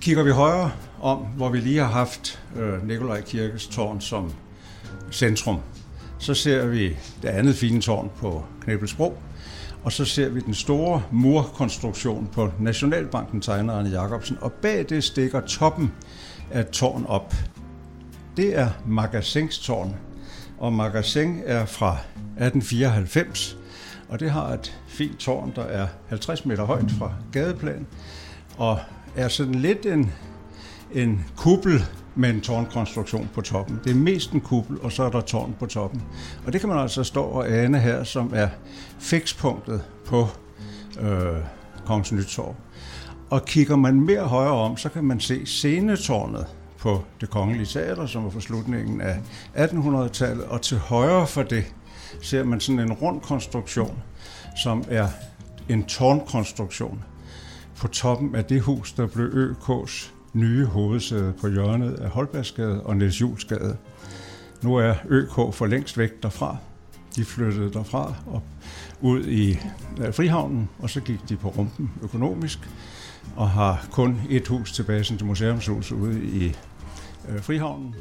Kigger vi højere om, hvor vi lige har haft øh, Nikolaj Kirkes tårn som centrum, så ser vi det andet fine tårn på Knæbelsbro, og så ser vi den store murkonstruktion på Nationalbanken tegner Arne Jacobsen, og bag det stikker toppen af tårn op. Det er Magasinstårn, og Magasin er fra 1894, og det har et fint tårn, der er 50 meter højt fra gadeplan, og er sådan lidt en, en kuppel med en tårnkonstruktion på toppen. Det er mest en kuppel, og så er der tårn på toppen. Og det kan man altså stå og ane her, som er fikspunktet på øh, Kongens Nytorv. Og kigger man mere højere om, så kan man se scenetårnet på det kongelige teater, som var fra slutningen af 1800-tallet, og til højre for det ser man sådan en rund konstruktion, som er en tårnkonstruktion på toppen af det hus, der blev ØK's nye hovedsæde på hjørnet af Holbergsgade og Niels Julsgade. Nu er ØK for længst væk derfra. De flyttede derfra og ud i Frihavnen, og så gik de på rumpen økonomisk, og har kun et hus tilbage til museumshus ude i øh, Frihavnen.